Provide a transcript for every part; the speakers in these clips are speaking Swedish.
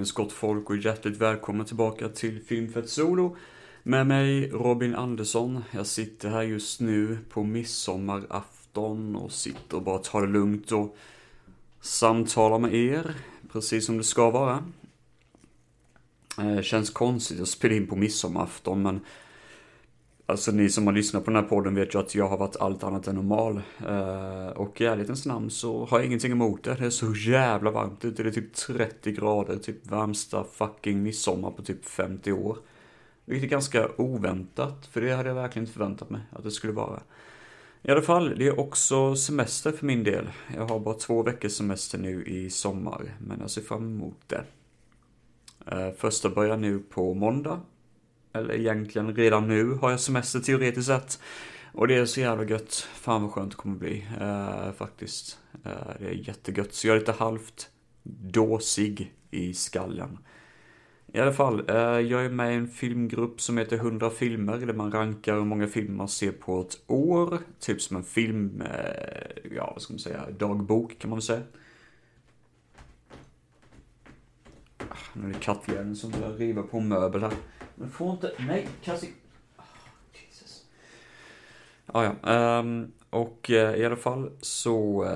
dagens gott folk och hjärtligt välkomna tillbaka till Filmfett Solo. Med mig Robin Andersson. Jag sitter här just nu på midsommarafton och sitter och bara tar det lugnt och samtalar med er, precis som det ska vara. Det känns konstigt att spela in på midsommarafton, men Alltså ni som har lyssnat på den här podden vet ju att jag har varit allt annat än normal. Eh, och i ärlighetens namn så har jag ingenting emot det. Det är så jävla varmt ute. Det är typ 30 grader, typ värmsta fucking midsommar på typ 50 år. Vilket är ganska oväntat, för det hade jag verkligen inte förväntat mig att det skulle vara. I alla fall, det är också semester för min del. Jag har bara två veckors semester nu i sommar, men jag ser fram emot det. Eh, första börjar nu på måndag eller egentligen redan nu har jag semester teoretiskt sett. Och det är så jävla gött. Fan vad skönt det kommer bli, eh, faktiskt. Eh, det är jättegött. Så jag är lite halvt dåsig i skallen. I alla fall, eh, jag är med i en filmgrupp som heter 100 filmer, där man rankar hur många filmer man ser på ett år. Typ som en film, eh, ja vad ska man säga, dagbok kan man väl säga. Ah, nu är det kattjäveln som börjar riva på en möbel här. Men får inte, nej, kanske... oh, ah, Jesus. Ja, ja, um, och uh, i alla fall så uh,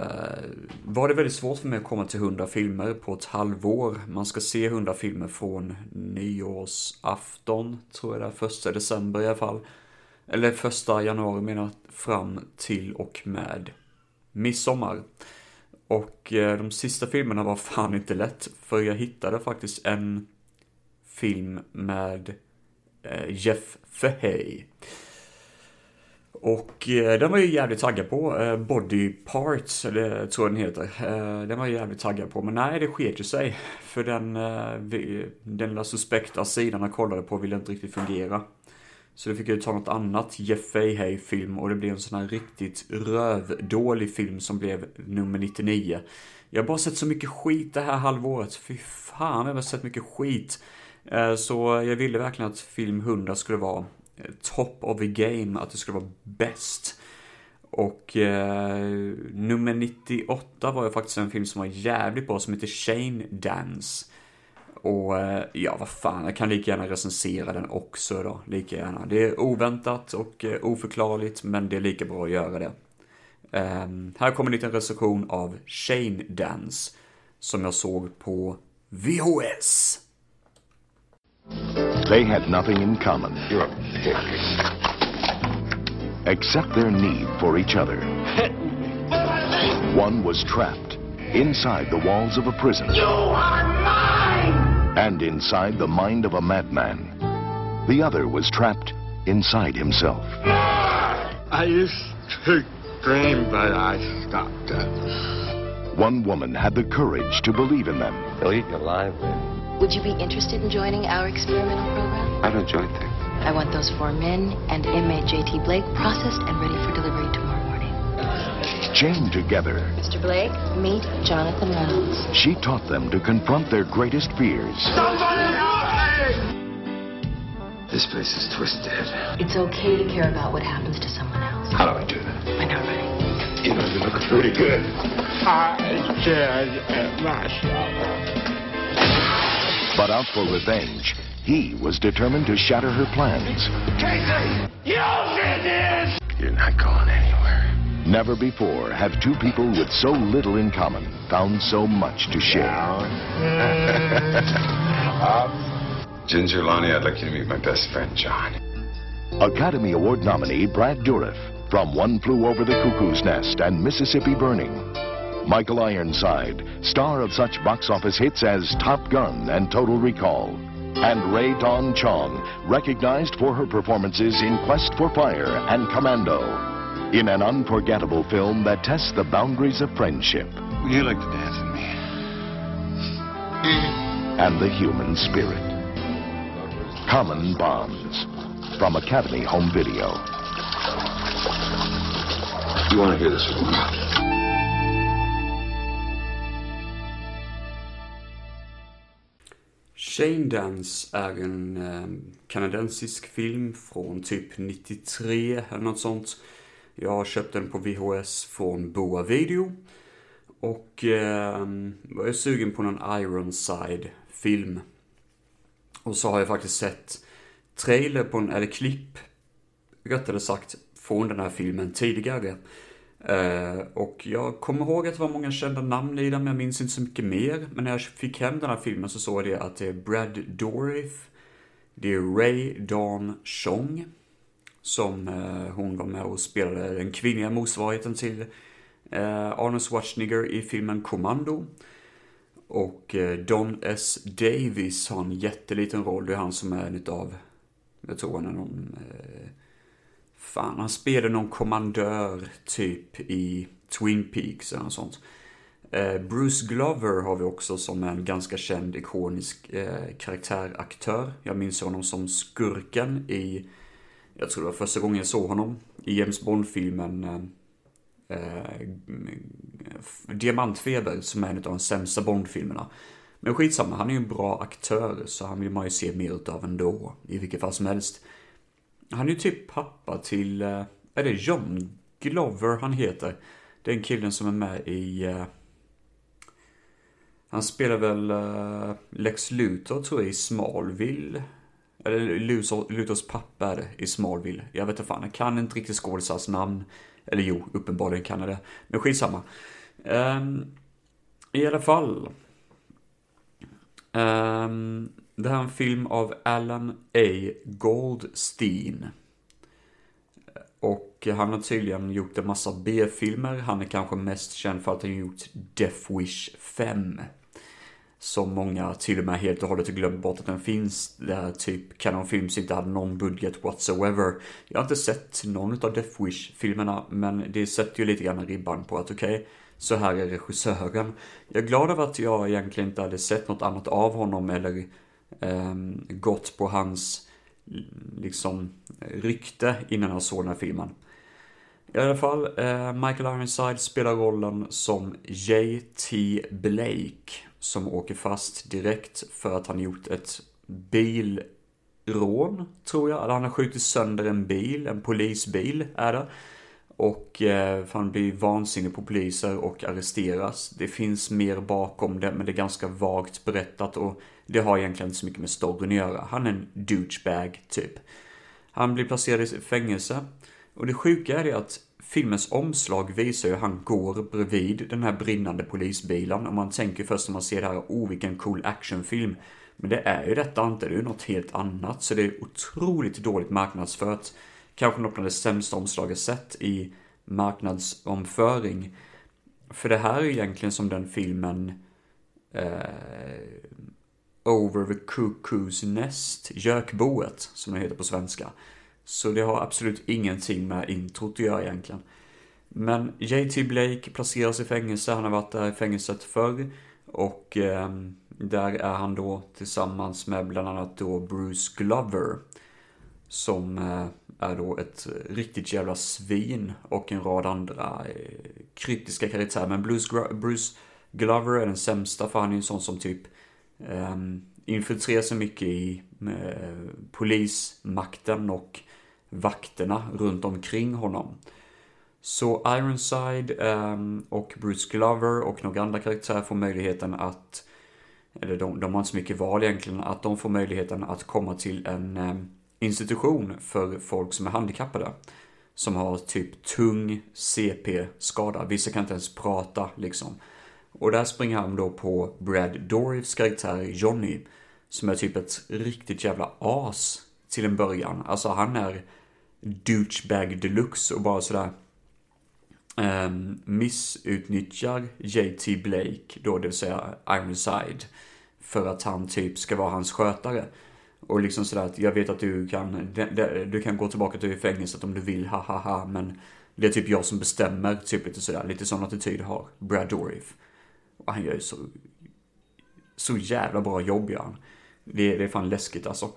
var det väldigt svårt för mig att komma till 100 filmer på ett halvår. Man ska se 100 filmer från nyårsafton, tror jag det är, första december i alla fall. Eller första januari menar fram till och med midsommar. Och uh, de sista filmerna var fan inte lätt, för jag hittade faktiskt en film med Eh, Jeff Fahey. Och eh, den var ju jävligt taggad på. Eh, Body Parts, eller tror jag den heter. Eh, den var jag jävligt taggad på. Men nej, det sket ju sig. För den, eh, vi, den lilla suspekta sidan jag kollade på ville inte riktigt fungera. Så då fick jag ta något annat Jeff Fahey-film och det blev en sån här riktigt rövdålig film som blev nummer 99. Jag har bara sett så mycket skit det här halvåret. Fy fan, jag har sett mycket skit. Eh, så jag ville verkligen att film 100 skulle vara eh, top of the game, att det skulle vara bäst. Och eh, nummer 98 var ju faktiskt en film som var jävligt bra som heter Shane Dance. Och eh, ja, vad fan, jag kan lika gärna recensera den också då, lika gärna. Det är oväntat och eh, oförklarligt, men det är lika bra att göra det. Eh, här kommer en liten recension av Shane Dance, som jag såg på VHS. They had nothing in common. You're a pig. Except their need for each other. One was trapped inside the walls of a prison. You are mine! And inside the mind of a madman. The other was trapped inside himself. I used to dream, but I stopped it. One woman had the courage to believe in them. They'll eat you alive, Would you be interested in joining our experimental program? I don't join things. I want those four men and inmate JT Blake processed and ready for delivery tomorrow morning. Chained together, Mr. Blake, meet Jonathan Reynolds. she taught them to confront their greatest fears. Somebody help me! This place is twisted. It's okay to care about what happens to someone else. How do I do that? I not running. You know, you look pretty good. I said it myself. But out for revenge, he was determined to shatter her plans. Casey! You did this! You're not going anywhere. Never before have two people with so little in common found so much to share. Uh, Ginger Lonnie, I'd like you to meet my best friend, John. Academy Award nominee Brad Dourif from One Flew Over the Cuckoo's Nest and Mississippi Burning. Michael Ironside, star of such box office hits as Top Gun and Total Recall. And Ray Dawn Chong, recognized for her performances in Quest for Fire and Commando. In an unforgettable film that tests the boundaries of friendship Would you like to dance with me? and the human spirit. Common Bonds from Academy Home Video. You want to hear this with Chain Shane Dance är en eh, kanadensisk film från typ 93 eller något sånt. Jag har köpt den på VHS från Boa Video. Och eh, var jag sugen på någon Ironside-film. Och så har jag faktiskt sett trailer på en, eller klipp, rättare sagt, från den här filmen tidigare. Eh, och jag kommer ihåg att det var många kända namn i den, men jag minns inte så mycket mer. Men när jag fick hem den här filmen så såg jag det att det är Brad Dourif, det är Ray Dawn Chong, som eh, hon var med och spelade den kvinnliga motsvarigheten till eh, Arnold Schwarzenegger i filmen Commando. Och eh, Don S. Davis har en jätteliten roll, det är han som är en utav, jag tror han är någon eh, fan, han spelade någon kommandör typ i Twin Peaks eller något sånt. Eh, Bruce Glover har vi också som en ganska känd ikonisk eh, karaktäraktör. Jag minns honom som skurken i, jag tror det var första gången jag såg honom, i James Bond-filmen eh, eh Diamantfeber som är en av de sämsta Bond-filmerna. Men skitsamma, han är ju en bra aktör så han vill man ju se mer utav ändå, i vilket fall som helst. Han är ju typ pappa till, eh, är det John Glover han heter? Den killen som är med i... Uh, han spelar väl uh, Lex Luthor tror jag i Smallville. Eller Luthor, Luthors pappa är det i Smallville. Jag vet inte fan, jag kan inte riktigt skådisars namn. Eller jo, uppenbarligen kan jag det. Men skitsamma. Um, I alla fall. Um, det här är en film av Alan A. Goldstein. Och han har tydligen gjort en massa B-filmer. Han är kanske mest känd för att han gjort Death Wish 5. Som många till och med helt och hållet glömt bort att den finns. Där typ Canon Films inte hade någon budget whatsoever. Jag har inte sett någon av Death Wish-filmerna, men det sätter ju lite grann ribban på att okej, okay, så här är regissören. Jag är glad över att jag egentligen inte hade sett något annat av honom eller Ehm, gått på hans liksom rykte innan jag såg den här filmen. I alla fall, eh, Michael Ironside spelar rollen som J.T. Blake som åker fast direkt för att han gjort ett bilrån, tror jag. Eller han har skjutit sönder en bil, en polisbil är det. Och eh, han blir vansinnig på poliser och arresteras. Det finns mer bakom det, men det är ganska vagt berättat och det har egentligen inte så mycket med storyn att göra. Han är en douchebag, typ. Han blir placerad i fängelse. Och det sjuka är det att filmens omslag visar hur han går bredvid den här brinnande polisbilen. Och man tänker först när man ser det här, oh vilken cool actionfilm. Men det är ju detta inte, det är ju något helt annat. Så det är otroligt dåligt marknadsfört. Kanske något av det sämsta omslaget sett i marknadsomföring. För det här är egentligen som den filmen eh, Over the Cuckoo's Nest, Gökboet, som den heter på svenska. Så det har absolut ingenting med introt att göra egentligen. Men JT Blake placeras i fängelse, han har varit där i fängelset förr. Och eh, där är han då tillsammans med bland annat då Bruce Glover. Som eh, är då ett riktigt jävla svin och en rad andra eh, kryptiska karaktärer. Men Bruce, Bruce Glover är den sämsta för han är en sån som typ um, infiltrerar sig mycket i uh, polismakten och vakterna runt omkring honom. Så Ironside um, och Bruce Glover och några andra karaktärer får möjligheten att, eller de, de har inte så mycket val egentligen, att de får möjligheten att komma till en um, institution för folk som är handikappade. Som har typ tung CP-skada. Vissa kan inte ens prata liksom. Och där springer han då på Brad Dorifs karaktär Johnny. Som är typ ett riktigt jävla as till en början. Alltså han är douchebag deluxe och bara sådär um, missutnyttjar JT Blake då, det vill säga Ironside. För att han typ ska vara hans skötare. Och liksom sådär att jag vet att du kan, du kan gå tillbaka till fängelset om du vill, ha ha ha, men det är typ jag som bestämmer, typ lite sådär, lite sån attityd har Brad Dourif. Och han gör ju så, så jävla bra jobb gör han. Det, det är fan läskigt alltså.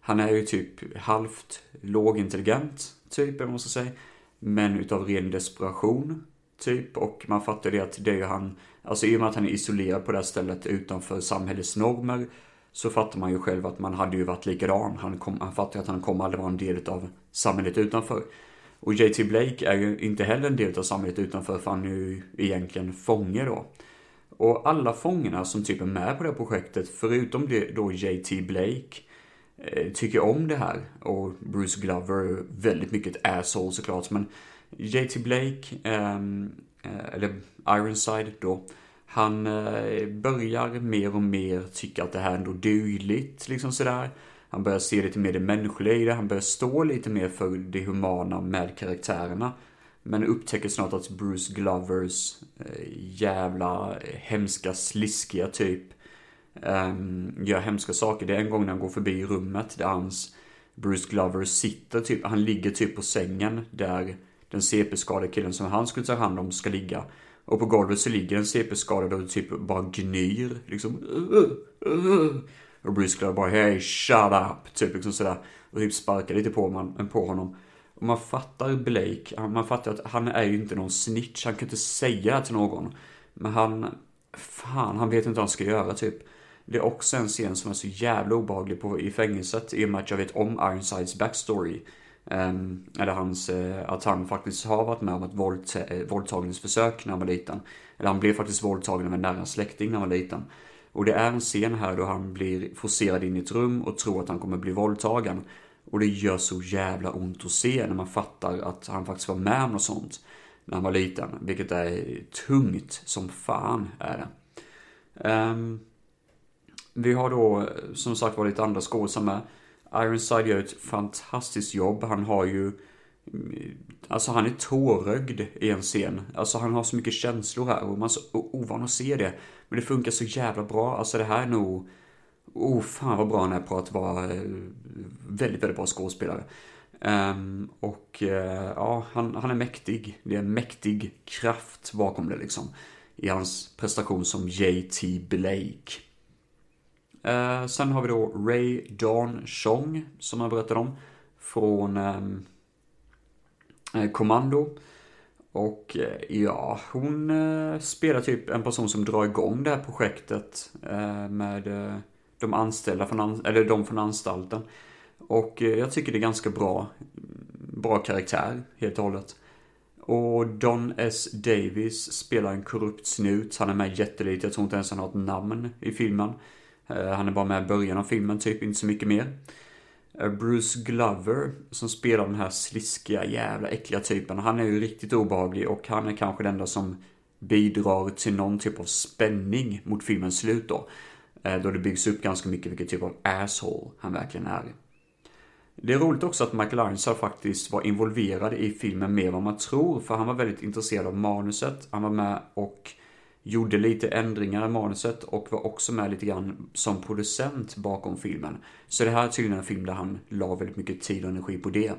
Han är ju typ halvt lågintelligent, typ, eller vad man ska säga. Men utav ren desperation, typ. Och man fattar det att det är ju han, alltså i och med att han är isolerad på det här stället utanför samhällets normer så fattar man ju själv att man hade ju varit likadan. Han, kom, han fattar att han kommer aldrig vara en del av samhället utanför. Och JT Blake är ju inte heller en del av samhället utanför för han är ju egentligen fånge då. Och alla fångarna som typ är med på det här projektet, förutom det då JT Blake, eh, tycker om det här. Och Bruce Glover väldigt mycket ett asshole såklart, men JT Blake, ehm, eh, eller Ironside då, han eh, börjar mer och mer tycka att det här är ändå dugligt, liksom sådär. Han börjar se lite mer det mänskliga i det, han börjar stå lite mer för det humana med karaktärerna. Men upptäcker snart att Bruce Glovers eh, jävla eh, hemska, sliskiga typ ehm, gör hemska saker. Det är en gång när han går förbi rummet där hans Bruce Glover sitter typ, han ligger typ på sängen där den CP-skadade killen som han skulle ta hand om ska ligga. Och på golvet så ligger en CP-skadad och typ bara gnyr liksom. Och Bruce Glover bara hey shut up, typ liksom sådär. Och typ sparkar lite på, man, på honom. Och man fattar Blake, man fattar att han är ju inte någon snitch, han kan inte säga det till någon. Men han, fan, han vet inte vad han ska göra typ. Det är också en scen som är så jävla obehaglig på, i fängelset i och med att jag vet om Ironsides backstory. Ehm, eller hans, eh, att han faktiskt har varit med om ett våld, eh, våldtagningsförsök när han var liten. Eller han blev faktiskt våldtagen av en nära släkting när han var liten. Och det är en scen här då han blir forcerad in i ett rum och tror att han kommer bli våldtagen. Och det gör så jävla ont att se när man fattar att han faktiskt var med om något sånt när han var liten. Vilket är tungt som fan är det. Um, vi har då eh, som sagt var lite andra skådisar med. Ironside gör ett fantastiskt jobb. Han har ju mm, Alltså han är tårögd i en scen. Alltså han har så mycket känslor här och man är så ovan att se det. Men det funkar så jävla bra. Alltså det här är nog Oh, fan vad bra han är på att vara eh, väldigt, väldigt bra skådespelare. Um, och uh, ja, han, han är mäktig. Det är en mäktig kraft bakom det liksom. I hans prestation som JT Blake. Eh, sen har vi då Ray Dawn Chong, som jag berättade om. Från ehm, eh, Commando. Och eh, ja, hon eh, spelar typ en person som drar igång det här projektet eh, med de anställda från, eller de från anstalten. Och eh, jag tycker det är ganska bra, bra karaktär helt och hållet. Och Don S. Davis spelar en korrupt snut. Han är med jättelite, jag tror inte ens han har ett namn i filmen. Eh, han är bara med i början av filmen, typ inte så mycket mer. Eh, Bruce Glover, som spelar den här sliskiga, jävla äckliga typen. Han är ju riktigt obehaglig och han är kanske den enda som bidrar till någon typ av spänning mot filmens slut då. Eh, då det byggs upp ganska mycket vilken typ av asshole han verkligen är. Det är roligt också att Michael Ironside faktiskt var involverad i filmen mer än vad man tror, för han var väldigt intresserad av manuset. Han var med och gjorde lite ändringar i manuset och var också med lite grann som producent bakom filmen. Så det här är tydligen en film där han la väldigt mycket tid och energi på det.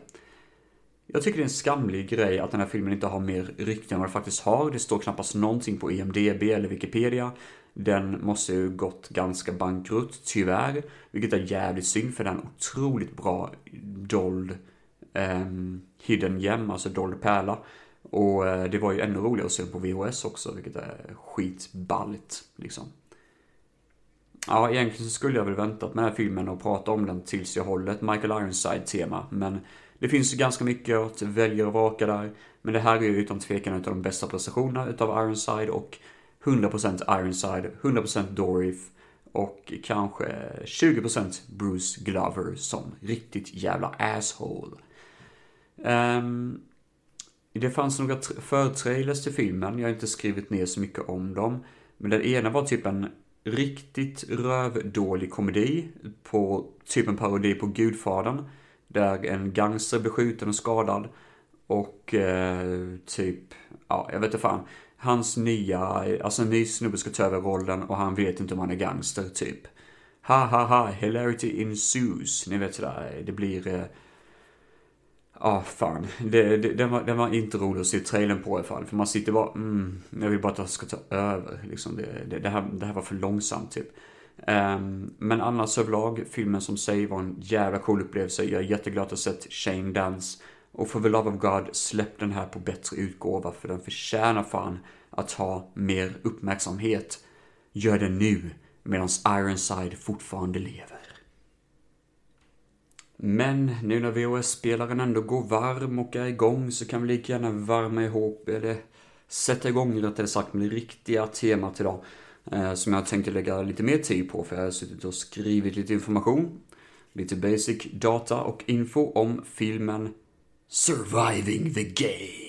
Jag tycker det är en skamlig grej att den här filmen inte har mer rykte än vad den faktiskt har. Det står knappast någonting på IMDB eller Wikipedia. Den måste ju gått ganska bankrutt, tyvärr. Vilket är jävligt synd för den är otroligt bra dold um, hidden gem, alltså dold pärla. Och eh, det var ju ännu roligare att se den på VHS också, vilket är skitballt liksom. Ja, egentligen så skulle jag väl väntat med den här filmen och prata om den tills jag håller ett Michael Ironside-tema, men det finns ju ganska mycket att välja och vraka där. Men det här är ju utan tvekan utav de bästa prestationerna utav Ironside och 100% Ironside, 100% Dorif och kanske 20% Bruce Glover som riktigt jävla asshole. Um, det fanns några förtrailers till filmen, jag har inte skrivit ner så mycket om dem. Men den ena var typ en riktigt rövdålig komedi på typ en parodi på Gudfadern. Där en gangster blir skjuten och skadad. Och eh, typ, ja jag vet inte fan hans nya, alltså en ny snubbe ska ta över rollen och han vet inte om han är gangster typ. Ha ha ha, hilarity ensues. Ni vet sådär, det blir... Eh, Ja, ah, fan. Det, det, den, var, den var inte rolig att se trailern på i alla fall. För man sitter bara, mm, jag vill bara att det ska ta över. Liksom det, det, det, här, det här var för långsamt typ. Um, men annars överlag, filmen som sig var en jävla cool upplevelse. Jag är jätteglad att ha sett Shane Dance. Och för the love of God, släpp den här på bättre utgåva för den förtjänar fan att ha mer uppmärksamhet. Gör det nu, medan Ironside fortfarande lever. Men nu när VHS-spelaren ändå går varm och är igång så kan vi lika gärna värma ihop, eller sätta igång rättare sagt med det riktiga temat idag. Eh, som jag tänkte lägga lite mer tid på för jag har suttit och skrivit lite information. Lite basic data och info om filmen Surviving the Game.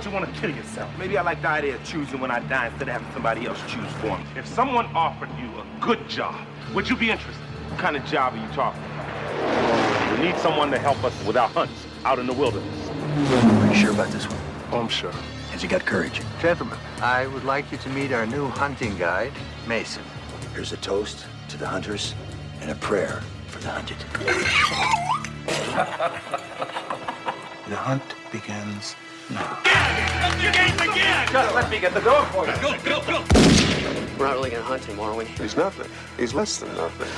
Would you want to kill yourself? Maybe I like the idea of choosing when I die instead of having somebody else choose for me. If someone offered you a good job, would you be interested? What kind of job are you talking about? We need someone to help us with our hunts out in the wilderness. Are you sure about this one? Oh, I'm sure. Has he got courage? Gentlemen, I would like you to meet our new hunting guide, Mason. Here's a toast to the hunters and a prayer for the hunted. the hunt begins now. Just let me get the door for you. We're not really gonna hunt him, are we? He's nothing. He's less than nothing.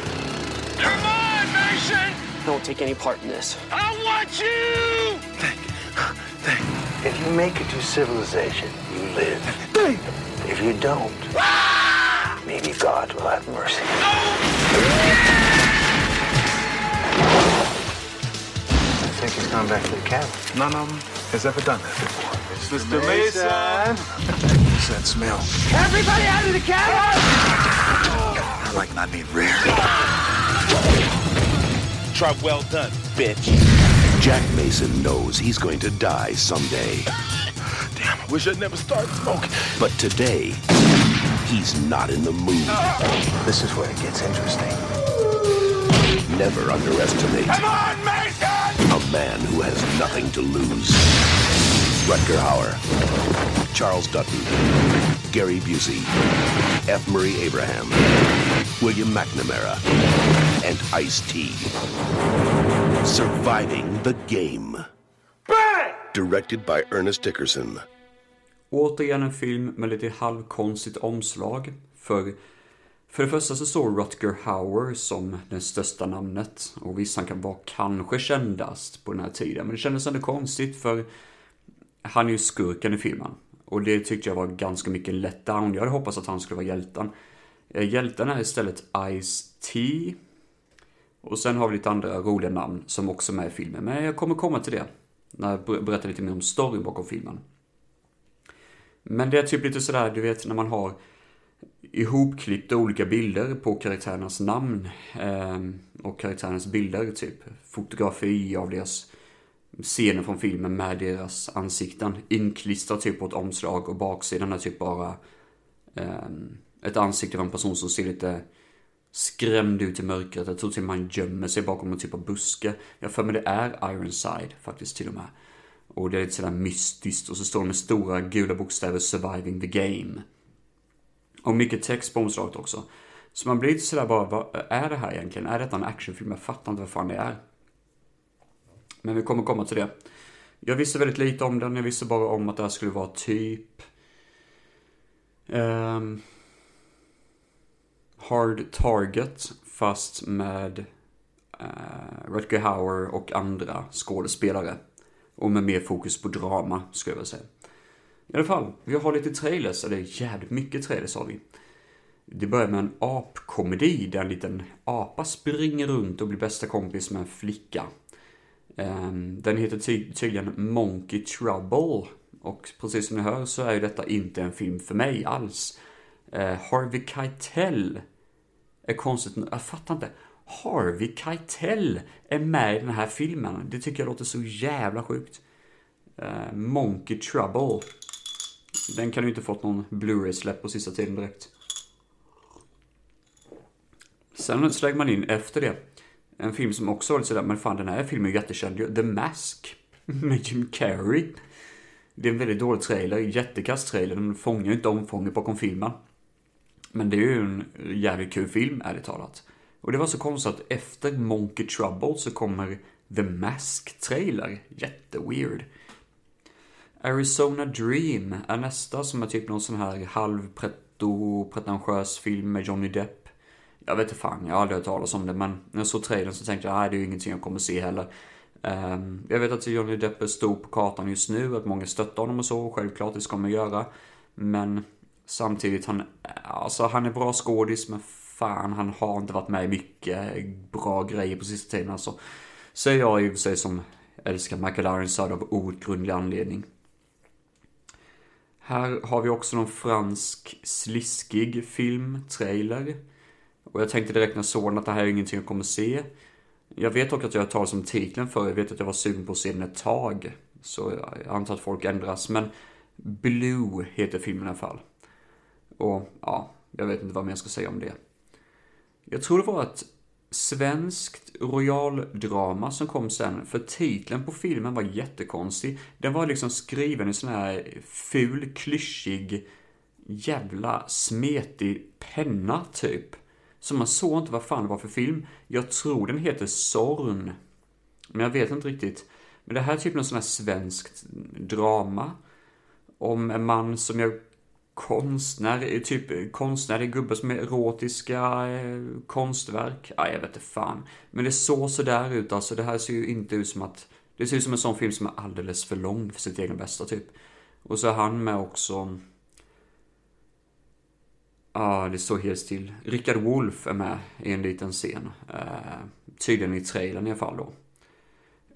Come on, Mason! Don't take any part in this. I want you! Thank you. Thank you. If you make it to civilization, you live. If you don't, maybe God will have mercy. Oh, I think he's gone back to the cabin. None of them has ever done that before. Mr. Mason. What's that smell? Everybody out of the cabin! I like I mean rare. Try well done, bitch. Jack Mason knows he's going to die someday. Damn, I wish I'd never started smoking. But today, he's not in the mood. This is where it gets interesting. Never underestimate Come on, Mason! A man who has nothing to lose. Rutger Hauer, Charles Dutton, Gary Busey, F. Murray Abraham, William McNamara, and Ice-T. Surviving the Game. Directed by Ernest Dickerson. Återigen en film med lite halvkonstigt omslag. För, för det första så står Rutger Hauer som det största namnet. Och visst, han kan vara kanske kändast på den här tiden. Men det kändes ändå konstigt för han är ju skurken i filmen. Och det tyckte jag var ganska mycket letdown. Jag hade hoppats att han skulle vara hjälten. Eh, hjälten är istället Ice-T. Och sen har vi lite andra roliga namn som också är med i filmen. Men jag kommer komma till det. När jag berättar lite mer om storyn bakom filmen. Men det är typ lite sådär, du vet när man har ihopklippta olika bilder på karaktärernas namn eh, och karaktärernas bilder, typ fotografi av deras scener från filmen med deras ansikten inklistrat typ på ett omslag och baksidan är typ bara eh, ett ansikte av en person som ser lite skrämd ut i mörkret. Jag tror till och med han gömmer sig bakom någon typ av buske. Jag har för mig det är Ironside faktiskt till och med. Och det är lite sådär mystiskt och så står det med stora gula bokstäver 'Surviving the Game'. Och mycket text på omslaget också. Så man blir lite sådär bara, vad är det här egentligen? Är detta en actionfilm? Jag fattar inte vad fan det är. Men vi kommer komma till det. Jag visste väldigt lite om den, jag visste bara om att det här skulle vara typ... Um, Hard Target, fast med uh, Rutger Hauer och andra skådespelare. Och med mer fokus på drama, skulle jag vilja säga. I alla fall, vi har lite trailers, eller jävligt mycket trailers har vi. Det börjar med en apkomedi där en liten apa springer runt och blir bästa kompis med en flicka. Ehm, den heter ty- tydligen Monkey Trouble. Och precis som ni hör så är ju detta inte en film för mig alls. Eh, Harvey Keitel är konstigt nog- jag fattar inte. Harvey Keitel är med i den här filmen. Det tycker jag låter så jävla sjukt. Eh, Monkey Trouble. Den kan ju inte fått någon Blu-ray-släpp på sista tiden direkt. Sen slänger man in efter det en film som också var lite sådär, men fan den här filmen är jättekänd ju. The Mask. Med Jim Carrey. Det är en väldigt dålig trailer, jättekast trailer. Den fångar ju inte omfånget bakom filmen. Men det är ju en jävligt kul film, ärligt talat. Och det var så konstigt att efter Monkey Trouble så kommer The Mask-trailer. Jätteweird. Arizona Dream är nästa som är typ någon sån här halvpretentiös pretentiös film med Johnny Depp. Jag vet inte fan, jag har aldrig hört talas om det men när jag såg trailern så tänkte jag nej det är ju ingenting jag kommer se heller. Um, jag vet att Johnny Depp är stor på kartan just nu, att många stöttar honom och så, självklart det ska man göra. Men samtidigt, han, alltså, han är bra skådis, men fan, han har inte varit med i mycket bra grejer på sista tiden alltså. Säger jag i och för sig som älskar Michael Ironside av outgrundlig anledning. Här har vi också någon fransk sliskig filmtrailer. Och jag tänkte direkt när jag såg den att det här är ingenting jag kommer se. Jag vet dock att jag har talat om titeln för. Jag vet att jag var sugen på att se den ett tag. Så jag antar att folk ändras. Men Blue heter filmen i alla fall. Och ja, jag vet inte vad mer jag ska säga om det. Jag tror det var ett svenskt royaldrama som kom sen, för titeln på filmen var jättekonstig. Den var liksom skriven i sån här ful, klyschig, jävla smetig penna typ. Så man såg inte vad fan det var för film. Jag tror den heter Sorn. Men jag vet inte riktigt. Men det här är typ någon sån här svenskt drama. Om en man som jag konstnär, eh, typ eh, konstnärlig gubbe som är erotiska eh, konstverk. Ja, jag vet inte fan. Men det såg sådär ut alltså. Det här ser ju inte ut som att... Det ser ut som en sån film som är alldeles för lång för sitt egen bästa typ. Och så är han med också... Ja, ah, det står helt still. Richard Wolff är med i en liten scen. Eh, tydligen i trailern i alla fall då.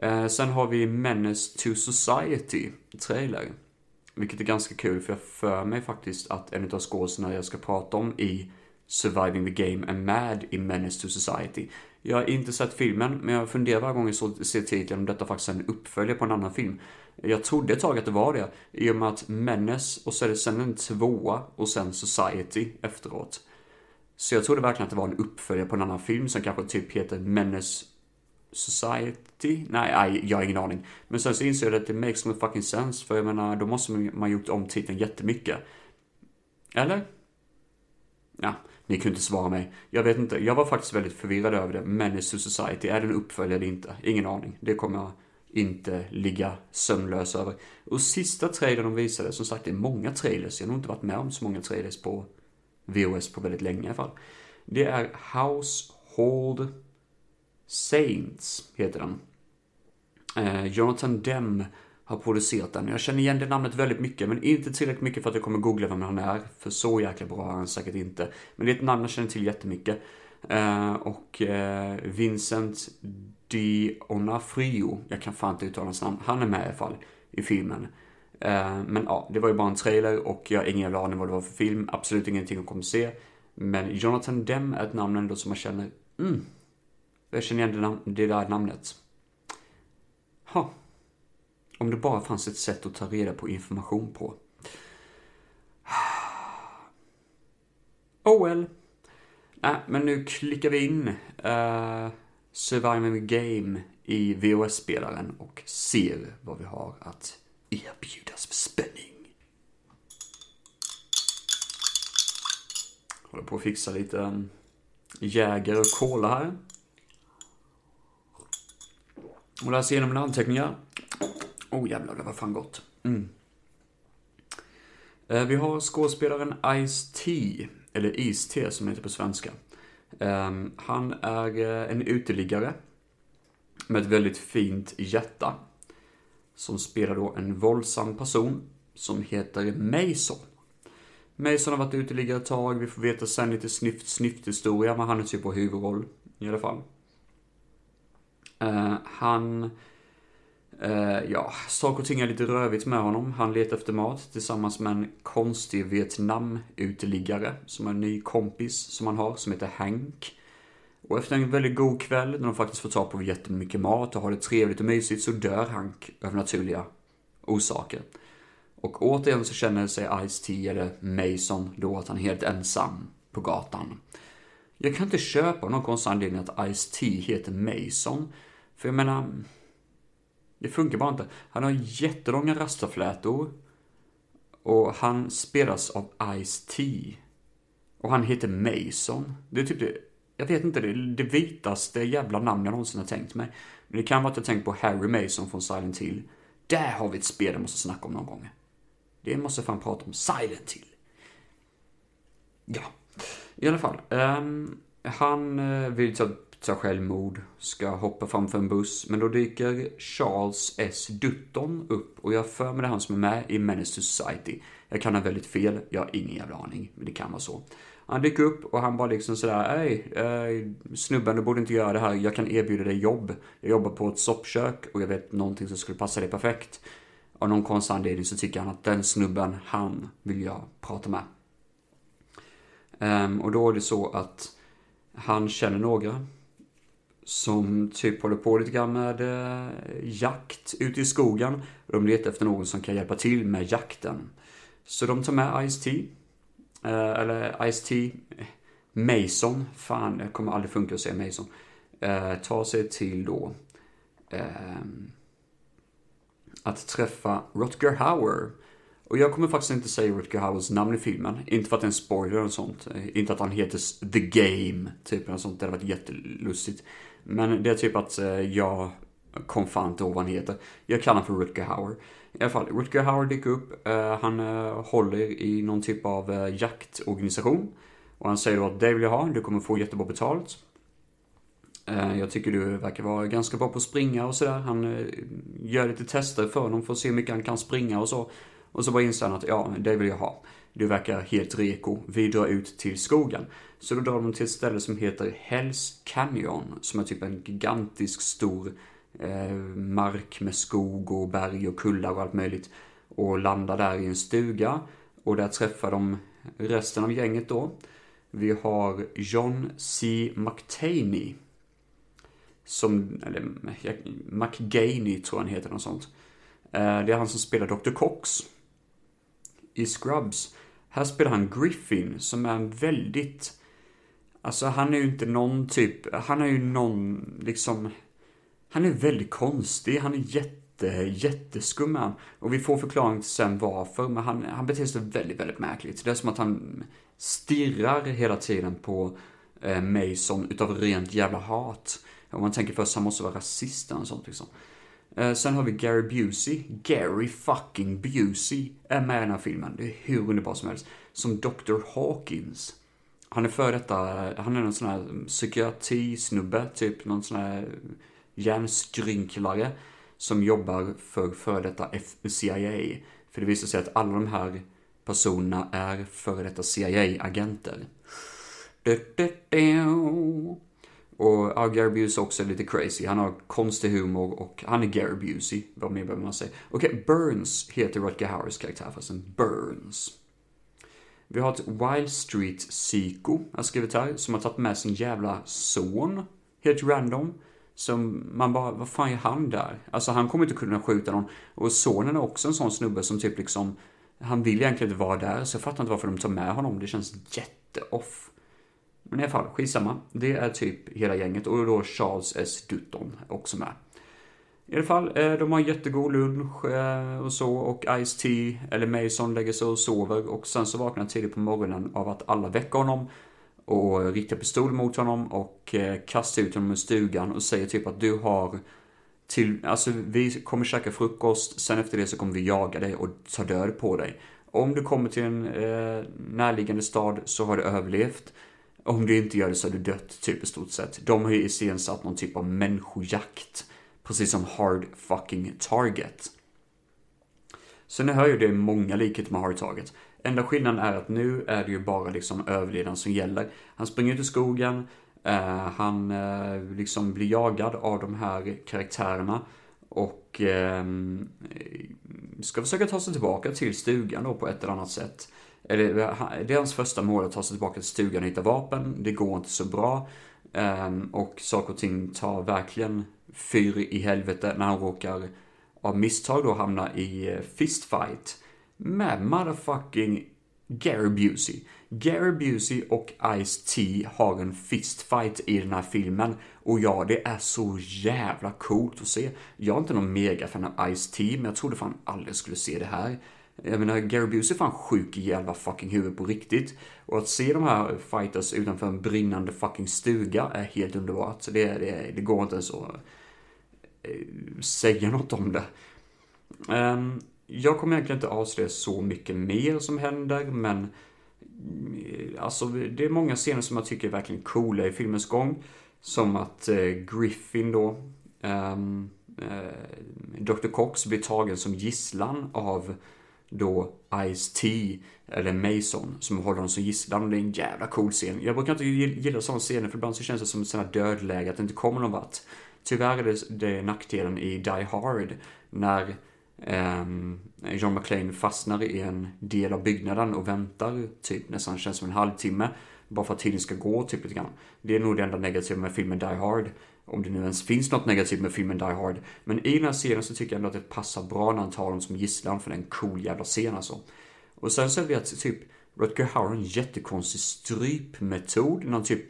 Eh, sen har vi Menace to Society, trailer. Vilket är ganska kul för jag för mig faktiskt att en av skådespelarna jag ska prata om i Surviving the Game är med i Menace to Society. Jag har inte sett filmen, men jag funderar varje gång jag ser titeln om detta faktiskt är en uppföljare på en annan film. Jag trodde ett tag att det var det, i och med att Menace och så är det sen en tvåa och sen Society efteråt. Så jag trodde verkligen att det var en uppföljare på en annan film som kanske typ heter Menace Society? Nej, nej, jag har ingen aning. Men sen så inser jag att det makes no fucking sense, för jag menar, då måste man gjort om titeln jättemycket. Eller? Ja, ni kunde inte svara mig. Jag vet inte, jag var faktiskt väldigt förvirrad över det. Menace to Society, är det en uppföljare eller inte? Ingen aning. Det kommer jag inte ligga sömnlös över. Och sista trailern de visade, som sagt det är många trailers, jag har nog inte varit med om så många trailers på VOS på väldigt länge i alla fall. Det är Household Saints heter den. Eh, Jonathan Demme har producerat den. Jag känner igen det namnet väldigt mycket, men inte tillräckligt mycket för att jag kommer googla vem han är. För så jäkla bra är han säkert inte. Men det är ett namn jag känner till jättemycket. Eh, och eh, Vincent Di Onafrio, jag kan fan inte uttala hans namn, han är med i alla fall i filmen. Eh, men ja, det var ju bara en trailer och jag har ingen jävla aning vad det var för film. Absolut ingenting jag kommer se. Men Jonathan Demme är ett namn ändå som man känner, mm, jag känner igen det, där namnet. Ha. Om det bara fanns ett sätt att ta reda på information på. Oh well. Nej, men nu klickar vi in uh, Surviving the Game i VHS-spelaren och ser vad vi har att erbjudas för spänning. Håller på att fixa lite eh, Jäger och Cola här. Och läser igenom mina anteckningar. Oh jävlar, det var fan gott. Mm. Eh, vi har skådespelaren Ice-T, eller Ice-T som heter på svenska. Ehm, han är eh, en uteliggare med ett väldigt fint hjärta. Som spelar då en våldsam person som heter Mason. Mason har varit uteliggare ett tag, vi får veta sen lite snyft snyft historia, men han är typ på huvudroll i alla fall. Uh, han, uh, ja, saker och ting är lite rövigt med honom. Han letar efter mat tillsammans med en konstig Vietnam-uteliggare som är en ny kompis som han har, som heter Hank. Och efter en väldigt god kväll, när de faktiskt får tag på jättemycket mat och har det trevligt och mysigt, så dör Hank av naturliga orsaker. Och återigen så känner sig Ice-T, eller Mason, då att han är helt ensam på gatan. Jag kan inte köpa någon konstig anledning att Ice-T heter Mason. För jag menar, det funkar bara inte. Han har jättelånga rastaflätor. Och han spelas av Ice-T. Och han heter Mason. Det är typ det, jag vet inte, det, det vitaste jävla namn jag någonsin har tänkt mig. Men det kan vara att jag tänkt på Harry Mason från Silent Hill. Där har vi ett spel jag måste snacka om någon gång. Det måste jag fan prata om. Silent Hill. Ja, i alla fall. Um, han eh, vill ta tar självmord, ska hoppa framför en buss, men då dyker Charles S. Dutton upp och jag för mig det är han som är med i Menace Society. Jag kan ha väldigt fel, jag har ingen jävla aning, men det kan vara så. Han dyker upp och han bara liksom sådär, hej, eh, snubben du borde inte göra det här, jag kan erbjuda dig jobb. Jag jobbar på ett soppkök och jag vet någonting som skulle passa dig perfekt. Av någon konstig anledning så tycker han att den snubben, han vill jag prata med. Um, och då är det så att han känner några som typ håller på lite grann med eh, jakt ute i skogen. De letar efter någon som kan hjälpa till med jakten. Så de tar med Ice-T. Eh, eller Ice-T Mason. Fan, det kommer aldrig funka att säga Mason. Eh, tar sig till då eh, att träffa Rutger Hauer. Och jag kommer faktiskt inte säga Rutger Hauers namn i filmen. Inte för att det är en spoiler eller sånt. Inte att han heter The Game, typ eller sånt. Det hade varit jättelustigt. Men det är typ att eh, jag kom fan inte ihåg vad han heter. Jag kallar honom för Rutger Hauer. I alla fall, Rutger Hauer dyker upp. Eh, han eh, håller i någon typ av jaktorganisation. Och han säger då att det vill jag ha, du kommer få jättebra betalt. Jag tycker du verkar vara ganska bra på att springa och sådär. Han gör lite tester för honom för att se hur mycket han kan springa och så. Och så bara inser han att ja, det vill jag ha. Du verkar helt reko. Vi drar ut till skogen. Så då drar de till ett ställe som heter Hells Canyon. Som är typ en gigantisk stor eh, mark med skog och berg och kullar och allt möjligt. Och landar där i en stuga. Och där träffar de resten av gänget då. Vi har John C. McTaney. Som, eller McGaney tror han heter, något sånt. Eh, det är han som spelar Dr. Cox i Scrubs. Här spelar han Griffin som är en väldigt... Alltså han är ju inte någon typ... Han är ju någon liksom... Han är väldigt konstig. Han är jätte, jätteskum Och vi får förklaring till sen varför. Men han, han beter sig väldigt, väldigt märkligt. Det är som att han stirrar hela tiden på eh, Mason utav rent jävla hat. Om man tänker först han måste vara rasist eller sånt liksom. Eh, sen har vi Gary Busey. Gary fucking Busey är med i den här filmen. Det är hur underbart som helst. Som Dr. Hawkins. Han är för detta, han är någon sån här psykiatrisnubbe, typ någon sån här hjärnskrynklare som jobbar för för detta CIA. För det visar sig att alla de här personerna är före detta CIA-agenter. Och ja, Gary Busey också är lite crazy. Han har konstig humor och han är Gary Busey. Vad mer behöver man säga? Okej, okay, Burns heter Rutger Hauers karaktär fastän Burns. Vi har ett Wild Street Psycho, har skrivit här, som har tagit med sin jävla son. Helt random. Som man bara, vad fan är han där? Alltså han kommer inte kunna skjuta någon. Och sonen är också en sån snubbe som typ liksom, han vill egentligen inte vara där, så jag fattar inte varför de tar med honom. Det känns jätteoff. Men i alla fall, skitsamma. Det är typ hela gänget och då Charles S. Dutton också med. I alla fall, eh, de har en jättegod lunch eh, och så och Ice-T, eller Mason, lägger sig och sover och sen så vaknar han tidigt på morgonen av att alla väcker honom och riktar pistol mot honom och eh, kastar ut honom ur stugan och säger typ att du har till, alltså vi kommer käka frukost, sen efter det så kommer vi jaga dig och ta död på dig. Om du kommer till en eh, närliggande stad så har du överlevt. Om du inte gör det så är du dött, typ i stort sett. De har ju iscensatt någon typ av människojakt. Precis som Hard fucking Target. Så ni hör ju det är många likheter med Hard Target. Enda skillnaden är att nu är det ju bara liksom överlevnaden som gäller. Han springer ut i skogen, eh, han eh, liksom blir jagad av de här karaktärerna och eh, ska försöka ta sig tillbaka till stugan då på ett eller annat sätt. Eller, det är hans första mål att ta sig tillbaka till stugan och hitta vapen. Det går inte så bra. Um, och saker och ting tar verkligen fyr i helvete när han råkar av misstag då hamna i eh, fistfight med motherfucking Gary Busey. Gary Busey och Ice-T har en fistfight i den här filmen. Och ja, det är så jävla coolt att se. Jag är inte någon megafan av Ice-T, men jag trodde fan aldrig skulle se det här. Jag menar, Gary Busey är fan sjuk i jävla fucking huvud på riktigt. Och att se de här fighters utanför en brinnande fucking stuga är helt underbart. Så det, det, det går inte ens att eh, säga något om det. Um, jag kommer egentligen inte avslöja så mycket mer som händer, men eh, alltså det är många scener som jag tycker är verkligen coola i filmens gång. Som att eh, Griffin då, ehm, eh, Dr. Cox blir tagen som gisslan av då Ice-T, eller Mason, som håller honom som gisslan. Och det är en jävla cool scen. Jag brukar inte gilla sådana scener, för ibland så känns det som ett sånt här dödläge, att det inte kommer någon vart. Tyvärr är det, det nackdelen i Die Hard, när um, John McClane fastnar i en del av byggnaden och väntar typ nästan känns som en halvtimme. Bara för att tiden ska gå typ lite grann. Det är nog det enda negativa med filmen Die Hard. Om det nu ens finns något negativt med filmen Die Hard. Men i den här scenen så tycker jag ändå att det passar bra när han tar dem som gisslan för det är en cool jävla scen alltså. Och sen så vi att typ Rutger Hauer har en jättekonstig strypmetod när han typ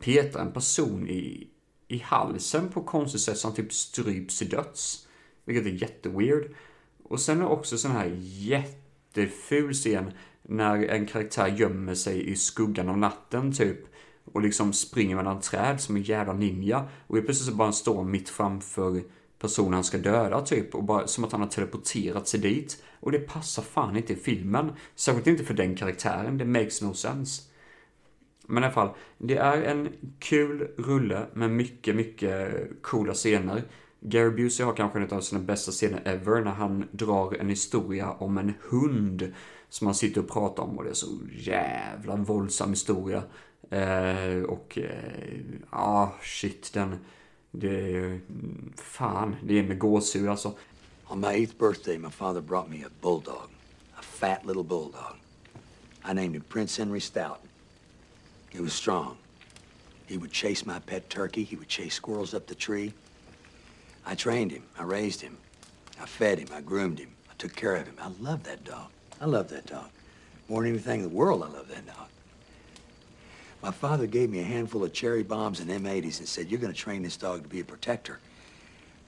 petar en person i, i halsen på konstigt sätt så han typ stryps till döds. Vilket är jätteweird. Och sen är också sån här jätteful scen när en karaktär gömmer sig i skuggan av natten typ. Och liksom springer mellan träd som en jävla ninja. Och plötsligt så bara han står mitt framför personen han ska döda typ. Och bara som att han har teleporterat sig dit. Och det passar fan inte i filmen. Särskilt inte för den karaktären. Det makes no sense. Men i alla fall, det är en kul rulle med mycket, mycket coola scener. Gary Busey har kanske en av sina bästa scener ever när han drar en historia om en hund som han sitter och pratar om och det är så jävla våldsam historia. Eh, och eh, ja, ah, shit den, det är fan, det är med gåshud alltså. On my eighth birthday my father brought me a bulldog, a fat little bulldog. I named him Prince Henry Stout. He was strong. He would chase my pet turkey, he would chase squirrels up the tree. I trained him. I raised him. I fed him. I groomed him. I took care of him. I love that dog. I love that dog. More than anything in the world, I love that dog. My father gave me a handful of cherry bombs and M80s and said, you're going to train this dog to be a protector.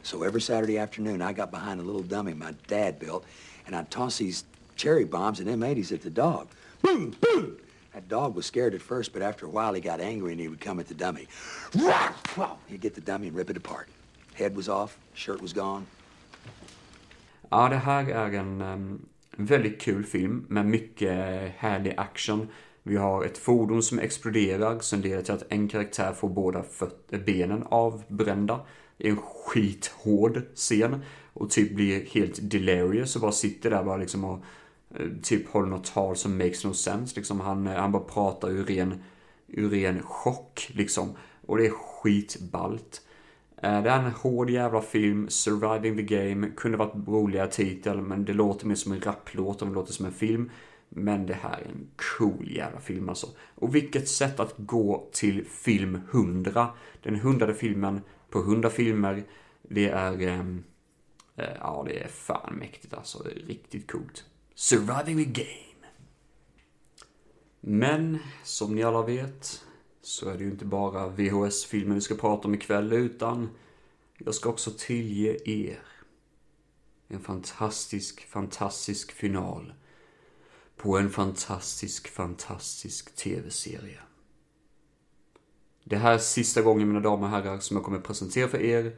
So every Saturday afternoon, I got behind a little dummy my dad built, and I'd toss these cherry bombs and M80s at the dog. Boom, boom! That dog was scared at first, but after a while, he got angry and he would come at the dummy. He'd get the dummy and rip it apart. Head was off, shirt was gone. Ja, det här är en um, väldigt kul film med mycket härlig action. Vi har ett fordon som exploderar som leder till att en karaktär får båda eh, benen avbrända. Det är en skithård scen. Och typ blir helt delirious och bara sitter där bara liksom och eh, typ håller något tal som makes no sense. Liksom han, eh, han bara pratar ur ren, ur ren chock liksom. Och det är skitballt. Det är en hård jävla film, Surviving the Game, kunde varit roligare titel, men det låter mer som en rapplåt om det låter som en film. Men det här är en cool jävla film alltså. Och vilket sätt att gå till film 100. Den hundrade filmen på 100 filmer. Det är, ehm, eh, ja det är fan mäktigt alltså. Det är riktigt coolt. Surviving the Game. Men, som ni alla vet, så är det ju inte bara VHS-filmer vi ska prata om ikväll, utan jag ska också tillge er en fantastisk, fantastisk final på en fantastisk, fantastisk tv-serie. Det här är sista gången, mina damer och herrar, som jag kommer presentera för er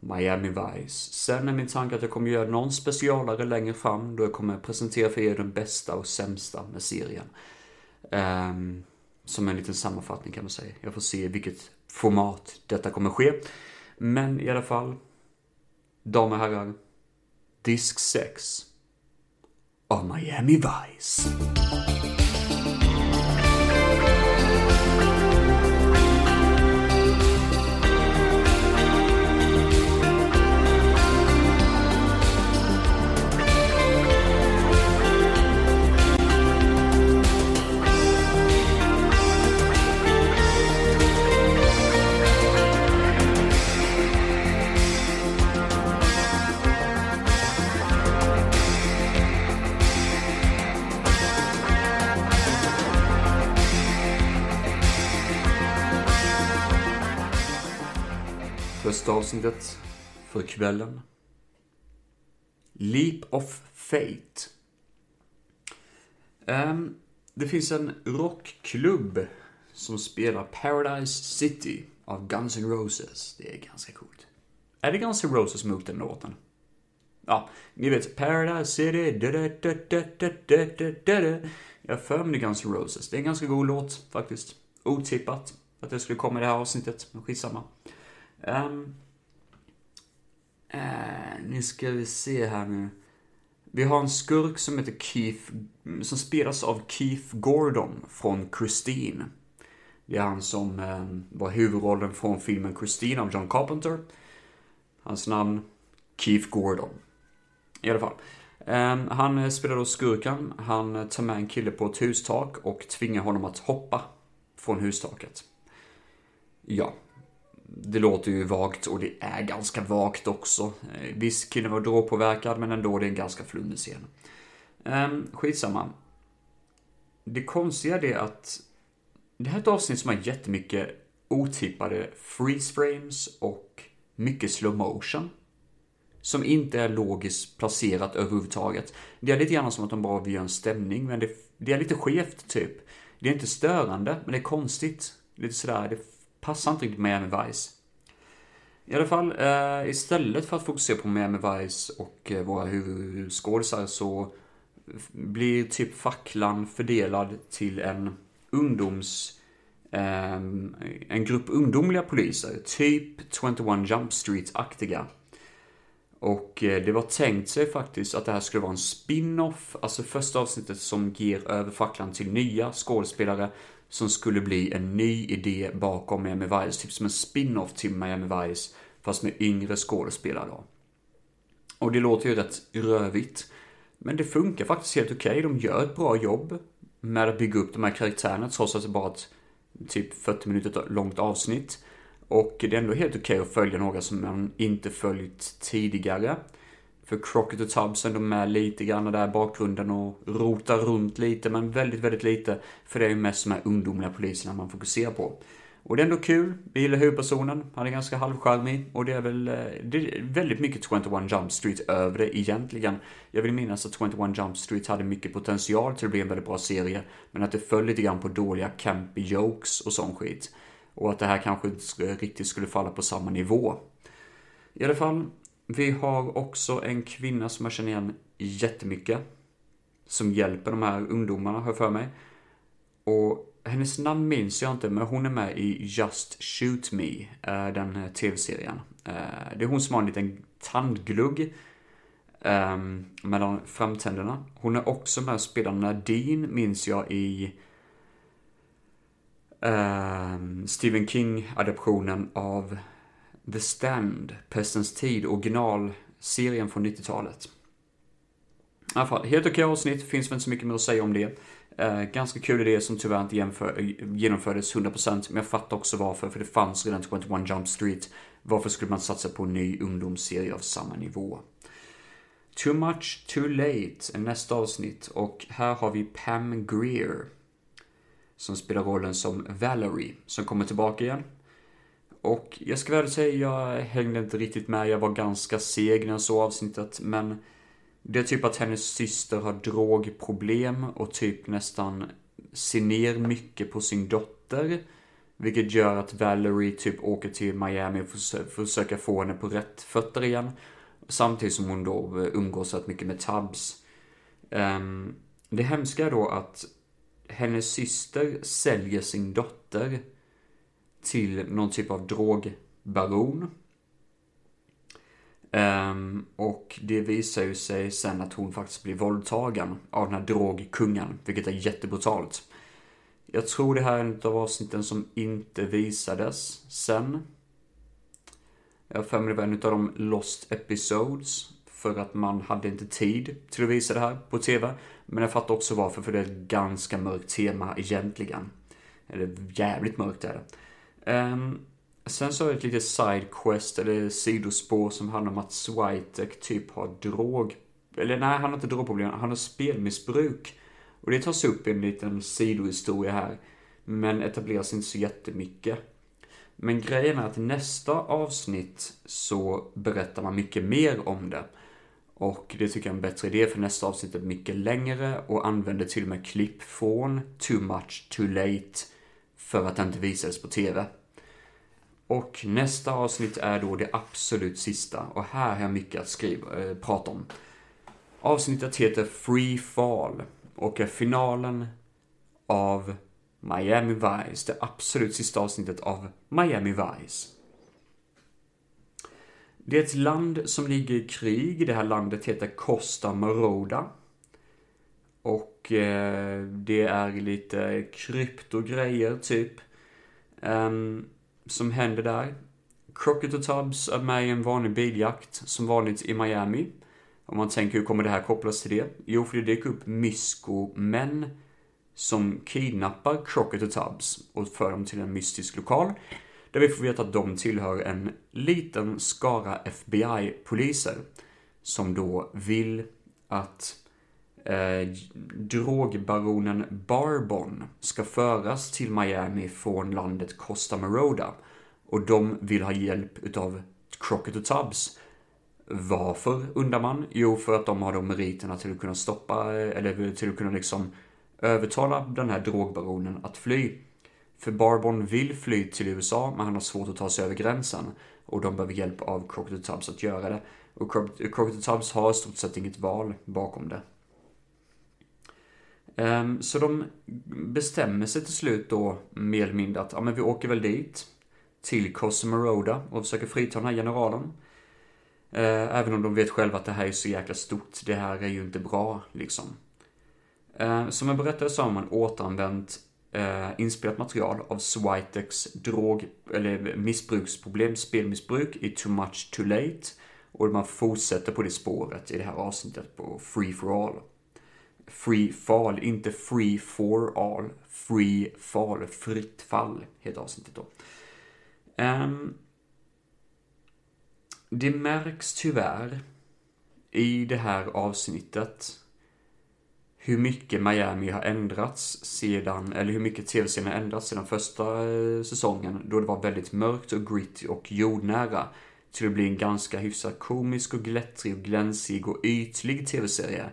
Miami Vice. Sen är min tanke att jag kommer göra någon specialare längre fram då jag kommer presentera för er den bästa och sämsta med serien. Um, som en liten sammanfattning kan man säga. Jag får se vilket format detta kommer ske. Men i alla fall, damer och herrar, disk 6 Miami Vice. Första avsnittet för kvällen. Leap of Fate. Um, det finns en rockklubb som spelar Paradise City av Guns N' Roses. Det är ganska coolt. Är det Guns N' Roses som har gjort den låten? Ja, ni vet Paradise City. Da, da, da, da, da, da, da, da. Jag för mig Guns N' Roses. Det är en ganska god låt faktiskt. Otippat. att det skulle komma i det här avsnittet, men skitsamma. Um, uh, nu ska vi se här nu. Vi har en skurk som heter Keith, som spelas av Keith Gordon från Christine. Det är han som eh, var huvudrollen från filmen Christine av John Carpenter. Hans namn, Keith Gordon. I alla fall. Ehm, eh, han spelar då skurken. Han eh, tar med en kille på ett hustak och tvingar honom att hoppa från hustaket. Ja, det låter ju vagt och det är ganska vagt också. Eh, Visst, killen var drogpåverkad men ändå det är en ganska flummig scen. Ehm, skitsamma. Det konstiga är det att det här är ett avsnitt som har jättemycket otippade freeze frames och mycket slow motion. Som inte är logiskt placerat överhuvudtaget. Det är lite grann som att de bara vill göra en stämning, men det, det är lite skevt typ. Det är inte störande, men det är konstigt. Lite sådär, det passar inte riktigt Miami Vice. I alla fall, eh, istället för att fokusera på Miami Vice och eh, våra huvudskådisar så blir typ facklan fördelad till en ungdoms... Eh, en grupp ungdomliga poliser, typ 21 Jump Street-aktiga. Och eh, det var tänkt sig faktiskt att det här skulle vara en spin-off, alltså första avsnittet som ger över facklan till nya skådespelare som skulle bli en ny idé bakom Miami Vice, typ som en spin-off till Miami Vice, fast med yngre skådespelare då. Och det låter ju rätt rövigt, men det funkar faktiskt helt okej. Okay. De gör ett bra jobb med att bygga upp de här karaktärerna, trots att det bara är ett typ 40 minuter långt avsnitt. Och det är ändå helt okej okay att följa några som man inte följt tidigare. För Crockett och Tubbs är de med lite grann där i bakgrunden och rotar runt lite, men väldigt, väldigt lite. För det är ju mest de här ungdomliga poliserna man fokuserar på. Och det är ändå kul. Vi gillar huvudpersonen. Han är ganska halvcharmig. Och det är väl eh, det är väldigt mycket 21 Jump Street över det egentligen. Jag vill minnas att 21 Jump Street hade mycket potential till att bli en väldigt bra serie. Men att det föll lite grann på dåliga campy jokes och sån skit. Och att det här kanske inte riktigt skulle falla på samma nivå. I alla fall, vi har också en kvinna som jag känner igen jättemycket. Som hjälper de här ungdomarna, har jag för mig. Och hennes namn minns jag inte, men hon är med i Just Shoot Me, eh, den tv-serien. Eh, det är hon som har en liten tandglugg ehm, mellan framtänderna. Hon är också med och spelar Nadine, minns jag, i ehm, Stephen King-adaptionen av The Stand, Pestens tid, originalserien från 90-talet. I alla fall, helt okej avsnitt, finns väl inte så mycket mer att säga om det. Eh, ganska kul idé som tyvärr inte jämför, genomfördes 100% men jag fattar också varför, för det fanns redan typ 21 Jump Street. Varför skulle man satsa på en ny ungdomsserie av samma nivå? Too much, too late är nästa avsnitt och här har vi Pam Greer som spelar rollen som Valerie som kommer tillbaka igen. Och jag ska väl säga, jag hängde inte riktigt med. Jag var ganska seg när jag såg avsnittet, men det är typ att hennes syster har drogproblem och typ nästan ser ner mycket på sin dotter. Vilket gör att Valerie typ åker till Miami och försöker få henne på rätt fötter igen. Samtidigt som hon då eh, umgås rätt mycket med Tubbs. Um, det hemska är då att hennes syster säljer sin dotter till någon typ av drogbaron. Um, och det visar ju sig sen att hon faktiskt blir våldtagen av den här drogkungen, vilket är jättebrutalt. Jag tror det här är en av avsnitten som inte visades sen. Jag har för mig det var en av de lost episodes. För att man hade inte tid till att visa det här på TV. Men jag fattar också varför, för det är ett ganska mörkt tema egentligen. Eller jävligt mörkt är det. Um, Sen så har vi ett litet sidequest eller sidospår som handlar om att Switek typ har drog... Eller nej, han har inte drogproblem, han har spelmissbruk. Och det tas upp i en liten sidohistoria här. Men etableras inte så jättemycket. Men grejen är att i nästa avsnitt så berättar man mycket mer om det. Och det tycker jag är en bättre idé för nästa avsnitt är mycket längre och använder till och med klipp från Too Much Too Late för att den inte visades på TV. Och nästa avsnitt är då det absolut sista och här har jag mycket att skriva, äh, prata om. Avsnittet heter Free Fall och är finalen av Miami Vice, det absolut sista avsnittet av Miami Vice. Det är ett land som ligger i krig. Det här landet heter Costa Moroda. Och eh, det är lite kryptogrejer typ. Um, som händer där. Crockett och Tubbs är med i en vanlig biljakt, som vanligt i Miami. Om man tänker hur kommer det här kopplas till det? Jo, för det dyker upp mysko-män som kidnappar Crockett och Tubbs och för dem till en mystisk lokal. Där vi får veta att de tillhör en liten skara FBI-poliser. Som då vill att eh, drogbaronen Barbon ska föras till Miami från landet Costa Moroda. Och de vill ha hjälp utav Crockett och Tubbs. Varför undrar man? Jo, för att de har de meriterna till att kunna stoppa, eller till att kunna liksom övertala den här drogbaronen att fly. För Barbon vill fly till USA, men han har svårt att ta sig över gränsen. Och de behöver hjälp av Crockett Tubbs att göra det. Och Crockett Tubbs har i stort sett inget val bakom det. Ehm, så de bestämmer sig till slut då mer eller mindre att ja, men vi åker väl dit till Cosmoroda och försöker frita den här generalen. Ehm, även om de vet själva att det här är så jäkla stort. Det här är ju inte bra liksom. Ehm, som jag berättade så har man återanvänt eh, inspelat material av Switex drog eller missbruksproblem, spelmissbruk i Too Much Too Late. Och man fortsätter på det spåret i det här avsnittet på Free For All free fall, inte free for all. Free fall, fritt fall heter avsnittet då. Um, det märks tyvärr i det här avsnittet hur mycket Miami har ändrats sedan, eller hur mycket tv-serien har ändrats sedan första eh, säsongen då det var väldigt mörkt och gritty och jordnära till att bli en ganska hyfsat komisk och glättrig och glänsig och ytlig tv-serie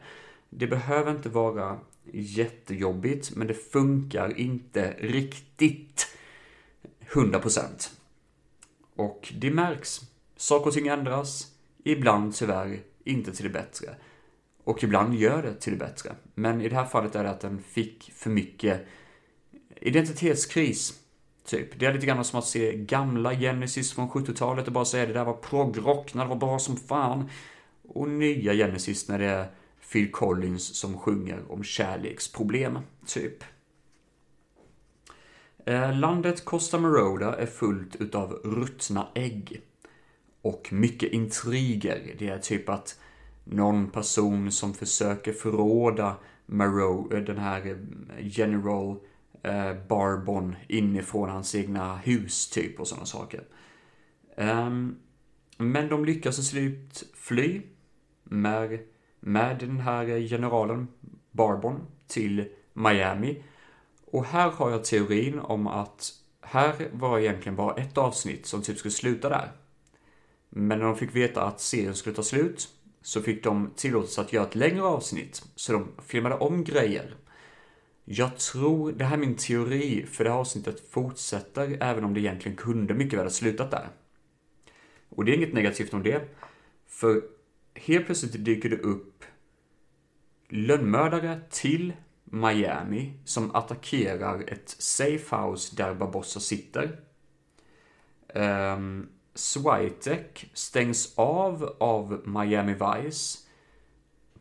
det behöver inte vara jättejobbigt, men det funkar inte riktigt 100%. Och det märks. Saker och ting ändras. Ibland tyvärr inte till det bättre. Och ibland gör det till det bättre. Men i det här fallet är det att den fick för mycket identitetskris. Typ. Det är lite grann som att se gamla Genesis från 70-talet och bara säga det där var progrock när det var bra som fan. Och nya Genesis när det är Phil Collins som sjunger om kärleksproblem, typ. Eh, landet Costa Maroda är fullt utav ruttna ägg. Och mycket intriger. Det är typ att någon person som försöker förråda Maro, eh, den här eh, General Barbon inifrån hans egna hus, typ, och sådana saker. Ehm, men de lyckas till slut fly med med den här generalen Barbon till Miami. Och här har jag teorin om att här var egentligen bara ett avsnitt som typ skulle sluta där. Men när de fick veta att serien skulle ta slut så fick de tillåtelse att göra ett längre avsnitt. Så de filmade om grejer. Jag tror, det här är min teori, för det här avsnittet fortsätter även om det egentligen kunde mycket väl ha slutat där. Och det är inget negativt om det. För helt plötsligt dyker det upp lönnmördare till Miami som attackerar ett safehouse där Barbossa sitter. Ehm, um, Switek stängs av av Miami Vice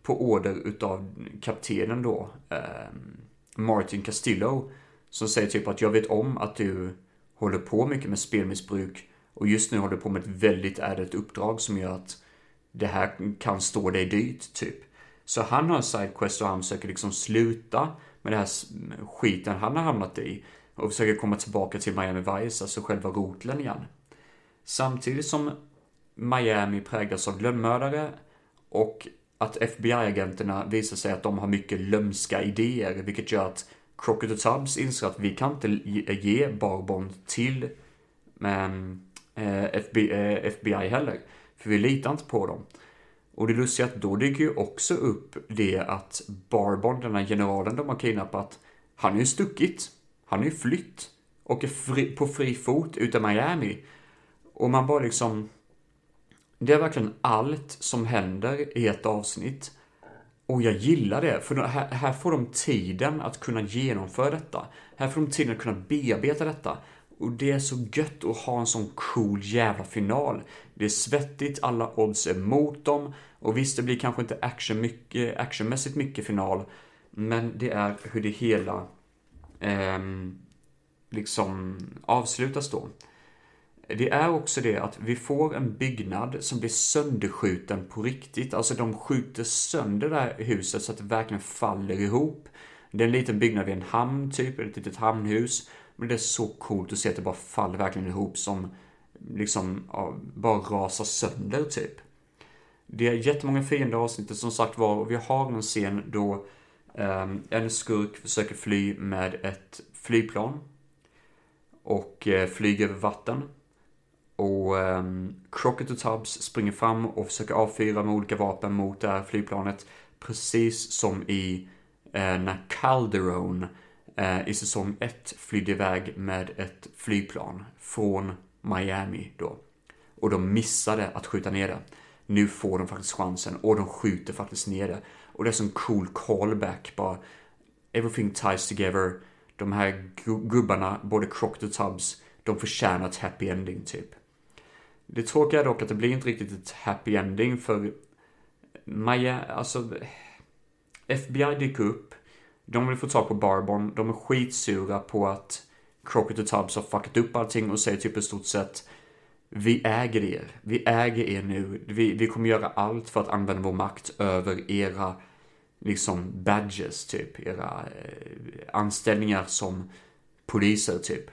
på order utav kaptenen då, um, Martin Castillo, som säger typ att jag vet om att du håller på mycket med spelmissbruk och just nu håller du på med ett väldigt ädelt uppdrag som gör att det här kan stå dig dyrt, typ. Så han har en sidequest och han försöker liksom sluta med den här skiten han har hamnat i och försöker komma tillbaka till Miami Vice, alltså själva roteln igen. Samtidigt som Miami präglas av lönnmördare och att FBI-agenterna visar sig att de har mycket lömska idéer, vilket gör att Crockett och Tubbs inser att vi kan inte ge Barbond till ehm, eh, FBI, eh, FBI heller. För vi litar inte på dem. Och det lustiga är att då dyker ju också upp det att Barbon, den här generalen de har kidnappat, han är ju stuckit. Han är ju flytt. Och är fri, på fri fot ute i Miami. Och man bara liksom... Det är verkligen allt som händer i ett avsnitt. Och jag gillar det, för här, här får de tiden att kunna genomföra detta. Här får de tiden att kunna bearbeta detta. Och det är så gött att ha en sån cool jävla final. Det är svettigt, alla odds är mot dem. Och visst, det blir kanske inte action mycket, actionmässigt mycket final. Men det är hur det hela eh, liksom avslutas då. Det är också det att vi får en byggnad som blir sönderskjuten på riktigt. Alltså de skjuter sönder det här huset så att det verkligen faller ihop. Det är en liten byggnad vid en hamn typ, ett litet hamnhus. Men det är så coolt att se att det bara faller verkligen ihop som liksom ja, bara rasar sönder typ. Det är jättemånga fiender i avsnittet som sagt var och vi har en scen då um, en skurk försöker fly med ett flygplan. Och uh, flyger över vatten. Och um, Crockett och Tubbs springer fram och försöker avfyra med olika vapen mot det här flygplanet. Precis som i uh, när Calderon uh, Eh, i säsong 1 flydde iväg med ett flygplan från Miami då. Och de missade att skjuta ner det. Nu får de faktiskt chansen och de skjuter faktiskt ner det. Och det är som cool callback bara. Everything ties together. De här gubbarna, både Crockett och Tubbs, de förtjänar ett happy ending typ. Det tråkiga är dock att det blir inte riktigt ett happy ending för Maja, alltså FBI dyker upp. De vill få tag på Barbon. De är skitsura på att Crockett och Tubbs har fuckat upp allting och säger typ i stort sett Vi äger er. Vi äger er nu. Vi, vi kommer göra allt för att använda vår makt över era liksom badges typ. Era eh, anställningar som poliser typ.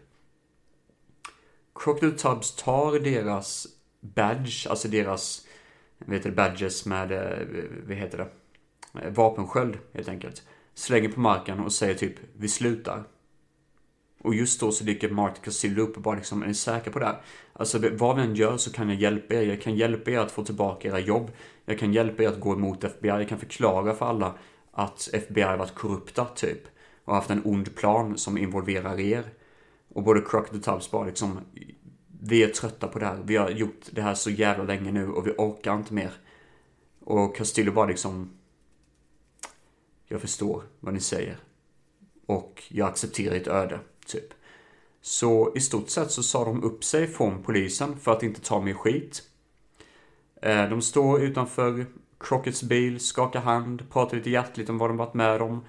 Crocodile Tubbs tar deras badge, alltså deras, vad heter det, badges med, eh, vad heter det, eh, vapensköld helt enkelt. Slänger på marken och säger typ, vi slutar. Och just då så dyker Mark Castillo upp och bara liksom, är ni säkra på det här? Alltså vad vi än gör så kan jag hjälpa er. Jag kan hjälpa er att få tillbaka era jobb. Jag kan hjälpa er att gå emot FBI. Jag kan förklara för alla att FBI varit korrupta typ. Och haft en ond plan som involverar er. Och både Crockett och Tubbs bara liksom, vi är trötta på det här. Vi har gjort det här så jävla länge nu och vi orkar inte mer. Och Castillo bara liksom, jag förstår vad ni säger. Och jag accepterar ert öde, typ. Så i stort sett så sa de upp sig från polisen för att inte ta mer skit. Eh, de står utanför Crockets bil, skakar hand, pratar lite hjärtligt om vad de varit med om.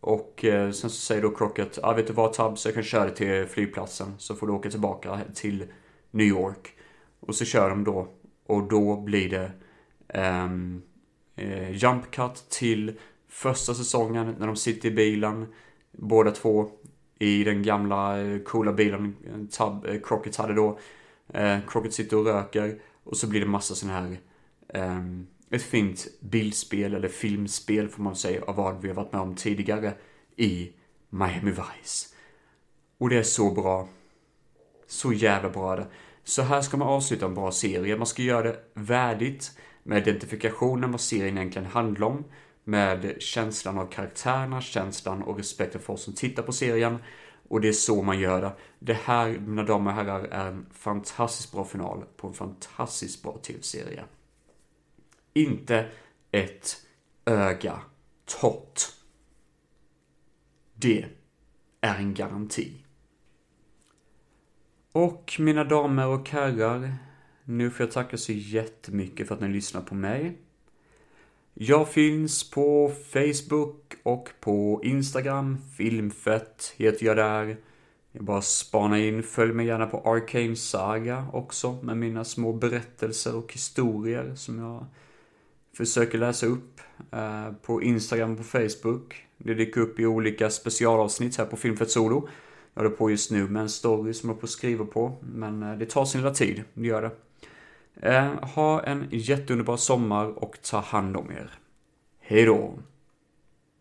Och eh, sen så säger då Crockett, ja ah, vet du vad Tubbs, jag kan köra dig till flygplatsen så får du åka tillbaka till New York. Och så kör de då och då blir det um, eh, jump cut till första säsongen när de sitter i bilen. Båda två i den gamla eh, coola bilen Tub, eh, Crockett hade då. Eh, Crockett sitter och röker och så blir det massa sån här eh, ett fint bildspel eller filmspel får man säga av vad vi har varit med om tidigare i Miami Vice. Och det är så bra. Så jävla bra det. Så här ska man avsluta en bra serie. Man ska göra det värdigt med identifikationen vad serien egentligen handlar om. Med känslan av karaktärerna, känslan och respekten för oss som tittar på serien. Och det är så man gör det. Det här, mina damer och herrar, är en fantastiskt bra final på en fantastiskt bra tv-serie. Inte ett öga torrt. Det är en garanti. Och mina damer och herrar, nu får jag tacka så jättemycket för att ni lyssnar på mig. Jag finns på Facebook och på Instagram. Filmfett heter jag där. Jag bara spana in, följ mig gärna på Arcane Saga också med mina små berättelser och historier som jag försöker läsa upp eh, på Instagram och på Facebook. Det dyker upp i olika specialavsnitt här på Filmfett Solo. Jag håller på just nu med en story som jag håller på skriva på, men eh, det tar sin lilla tid, det gör det. Eh, ha en jätteunderbar sommar och ta hand om er. Hejdå!